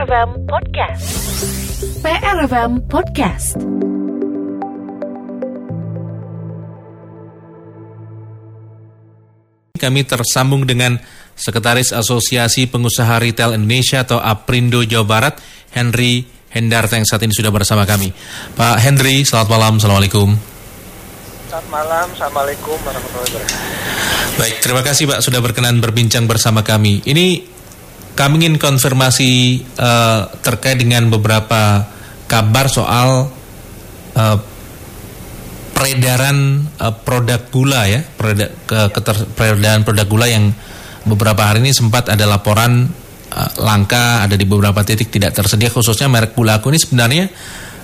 PRFM Podcast. PRFM Podcast. Kami tersambung dengan Sekretaris Asosiasi Pengusaha Retail Indonesia atau APRINDO Jawa Barat, Henry Hendarta yang saat ini sudah bersama kami. Pak Henry, selamat malam, Assalamualaikum. Selamat malam, Assalamualaikum warahmatullahi wabarakatuh. Baik, terima kasih Pak sudah berkenan berbincang bersama kami. Ini kami ingin konfirmasi uh, terkait dengan beberapa kabar soal uh, peredaran uh, produk gula ya, peredaran, ke, keter, peredaran produk gula yang beberapa hari ini sempat ada laporan uh, langka, ada di beberapa titik tidak tersedia, khususnya merek gula aku ini sebenarnya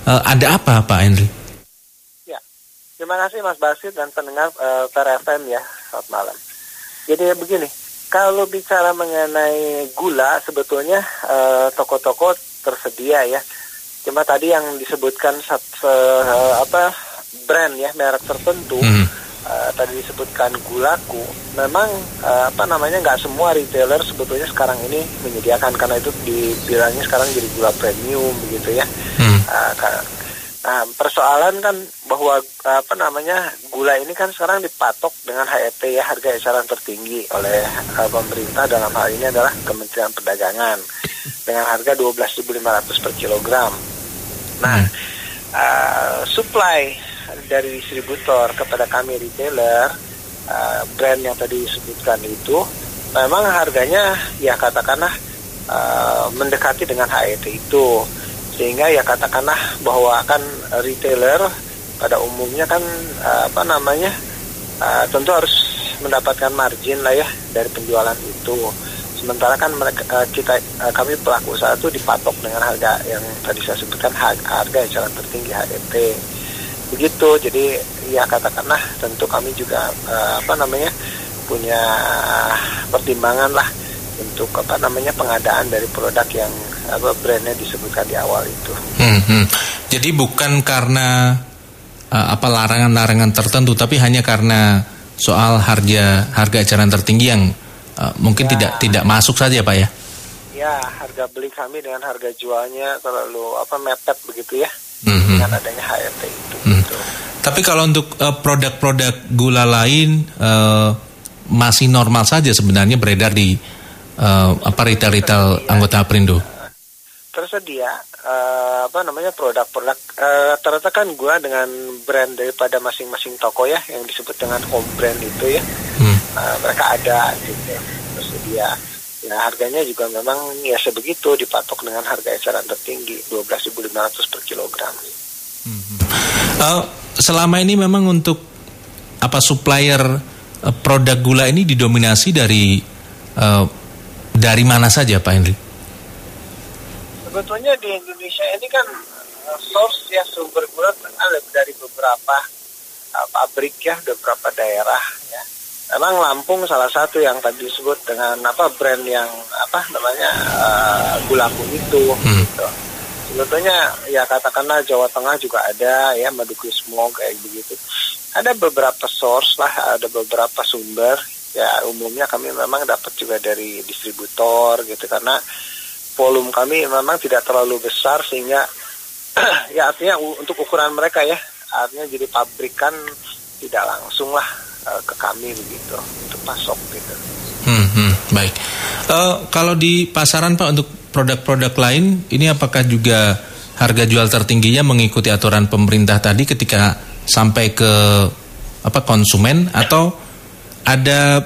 uh, ada apa Pak Henry? Ya, terima kasih Mas Basit dan pendengar uh, PRFM ya, selamat malam. Jadi begini, kalau bicara mengenai gula, sebetulnya uh, toko-toko tersedia ya. Cuma tadi yang disebutkan sat, uh, apa brand ya merek tertentu, hmm. uh, tadi disebutkan gulaku. Memang uh, apa namanya nggak semua retailer sebetulnya sekarang ini menyediakan karena itu dibilangnya sekarang jadi gula premium begitu ya. Hmm. Uh, Nah, persoalan kan bahwa apa namanya gula ini kan sekarang dipatok dengan HET ya harga eceran tertinggi oleh uh, pemerintah. Dalam hal ini adalah Kementerian Perdagangan. Dengan harga 12.500 per kilogram. Nah, uh, supply dari distributor kepada kami retailer uh, brand yang tadi disebutkan itu memang harganya ya katakanlah uh, mendekati dengan HET itu. Sehingga ya katakanlah bahwa kan retailer pada umumnya kan apa namanya uh, tentu harus mendapatkan margin lah ya dari penjualan itu sementara kan mereka uh, kita kami pelaku usaha itu dipatok dengan harga yang tadi saya sebutkan harga, harga eceran tertinggi HET begitu jadi ya katakanlah tentu kami juga apa namanya punya pertimbangan lah untuk apa namanya pengadaan dari produk yang apa brandnya disebutkan di awal itu. Hmm, hmm. Jadi bukan karena uh, apa larangan-larangan tertentu, tapi hanya karena soal harga harga eceran tertinggi yang uh, mungkin ya. tidak tidak masuk saja, pak ya? Ya, harga beli kami dengan harga jualnya terlalu apa mepet begitu ya, hmm, dengan adanya HRT itu. Gitu. Tapi kalau untuk uh, produk-produk gula lain uh, masih normal saja sebenarnya beredar di uh, apa retail-retail anggota Prindo tersedia uh, apa namanya produk-produk uh, ternyata kan gua dengan brand daripada masing-masing toko ya yang disebut dengan home brand itu ya hmm. uh, mereka ada gitu tersedia ya harganya juga memang ya sebegitu dipatok dengan harga eceran tertinggi 12.500 per kilogram. Hmm. Uh, selama ini memang untuk apa supplier uh, produk gula ini didominasi dari uh, dari mana saja Pak Henry? Sebetulnya di Indonesia ini kan uh, source ya sumber gula ada dari beberapa uh, pabrik ya, beberapa daerah ya. Memang Lampung salah satu yang tadi disebut dengan apa brand yang apa namanya uh, gulaku itu. Hmm. Gitu. Sebetulnya ya katakanlah Jawa Tengah juga ada ya Madukismo kayak begitu. Ada beberapa source lah, ada beberapa sumber ya umumnya kami memang dapat juga dari distributor gitu karena volume kami memang tidak terlalu besar sehingga ya artinya untuk ukuran mereka ya artinya jadi pabrikan tidak langsung lah uh, ke kami begitu untuk pasok gitu. Hmm, hmm baik. Uh, kalau di pasaran pak untuk produk-produk lain ini apakah juga harga jual tertingginya mengikuti aturan pemerintah tadi ketika sampai ke apa konsumen atau ada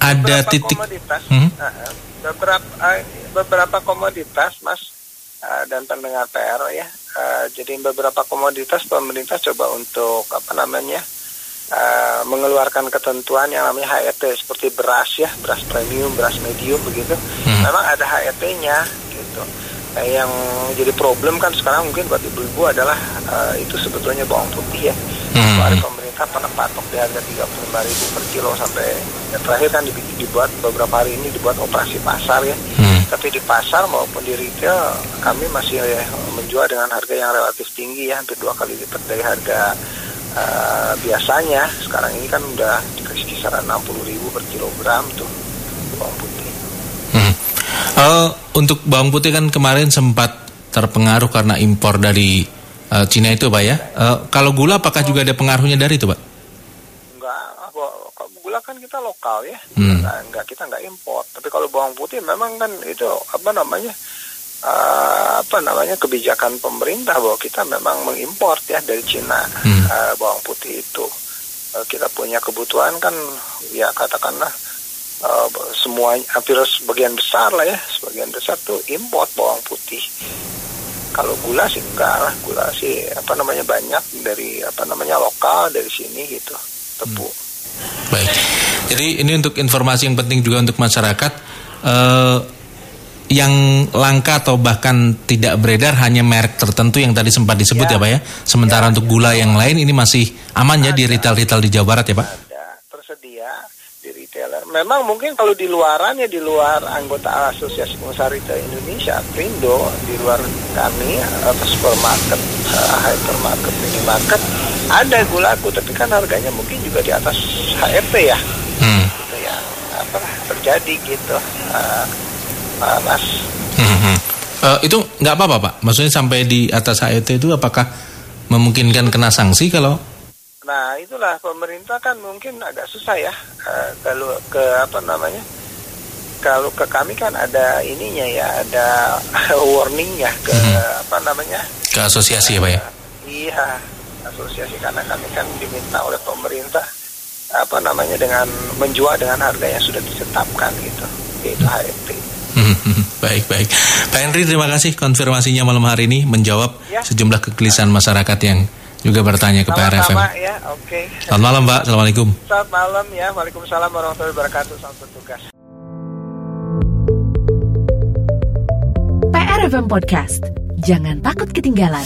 ada beberapa titik komoditas, hmm? uh, beberapa uh, beberapa komoditas, Mas uh, dan pendengar PR ya. Uh, jadi beberapa komoditas pemerintah coba untuk apa namanya uh, mengeluarkan ketentuan yang namanya HET seperti beras ya, beras premium, beras medium begitu. Hmm. Memang ada HET-nya gitu. Nah, yang jadi problem kan sekarang mungkin buat ibu-ibu adalah uh, itu sebetulnya bawang putih ya. Hmm. Pemerintah pernah patok di harga 35 ribu per kilo sampai ya, terakhir kan dibuat beberapa hari ini dibuat operasi pasar ya. Hmm tapi di pasar maupun di retail kami masih ya, menjual dengan harga yang relatif tinggi ya hampir dua kali lipat dari harga uh, biasanya sekarang ini kan udah dikasih kisaran 60 ribu per kilogram tuh bawang putih hmm. Uh, untuk bawang putih kan kemarin sempat terpengaruh karena impor dari uh, Cina itu Pak ya. Uh, kalau gula apakah juga ada pengaruhnya dari itu Pak? Enggak, gula kan kita lokal ya, hmm. nah, enggak kita enggak impor. Tapi kalau bawang putih memang kan itu apa namanya uh, apa namanya kebijakan pemerintah bahwa kita memang mengimpor ya dari Cina hmm. uh, bawang putih itu. Uh, kita punya kebutuhan kan ya katakanlah uh, semua hampir sebagian besar lah ya, sebagian besar tuh impor bawang putih kalau gula sih enggak lah gula sih apa namanya banyak dari apa namanya lokal dari sini gitu tepung hmm. baik jadi ini untuk informasi yang penting juga untuk masyarakat uh, yang langka atau bahkan tidak beredar hanya merek tertentu yang tadi sempat disebut ya, ya Pak ya. Sementara ya, untuk gula ya. yang lain ini masih aman ya di retail-retail di Jawa Barat ya Pak? Retailer. Memang mungkin kalau di luaran ya di luar anggota Asosiasi Pengusaha Retail Indonesia, Prindo, di luar kami atau supermarket, uh, hypermarket, minimarket ada gulaku, tapi kan harganya mungkin juga di atas HEP ya. Hmm. Gitu ya, apa terjadi gitu, uh, uh, Mas. Hmm, hmm. Uh, itu nggak apa-apa Pak? Maksudnya sampai di atas HET itu apakah memungkinkan kena sanksi kalau Nah itulah pemerintah kan mungkin agak susah ya uh, kalau ke apa namanya kalau ke kami kan ada ininya ya ada warningnya ke hmm. apa namanya ke asosiasi ya pak ya iya asosiasi karena kami kan diminta oleh pemerintah apa namanya dengan menjual dengan harga yang sudah ditetapkan gitu yaitu HMT baik baik Pak Henry terima kasih konfirmasinya malam hari ini menjawab ya. sejumlah kegelisahan masyarakat yang juga bertanya ke PRFM. ya, oke. Okay. Selamat malam, Mbak. Assalamualaikum. Selamat malam ya. Waalaikumsalam warahmatullahi wabarakatuh. Selamat bertugas. PRFM Podcast. Jangan takut ketinggalan.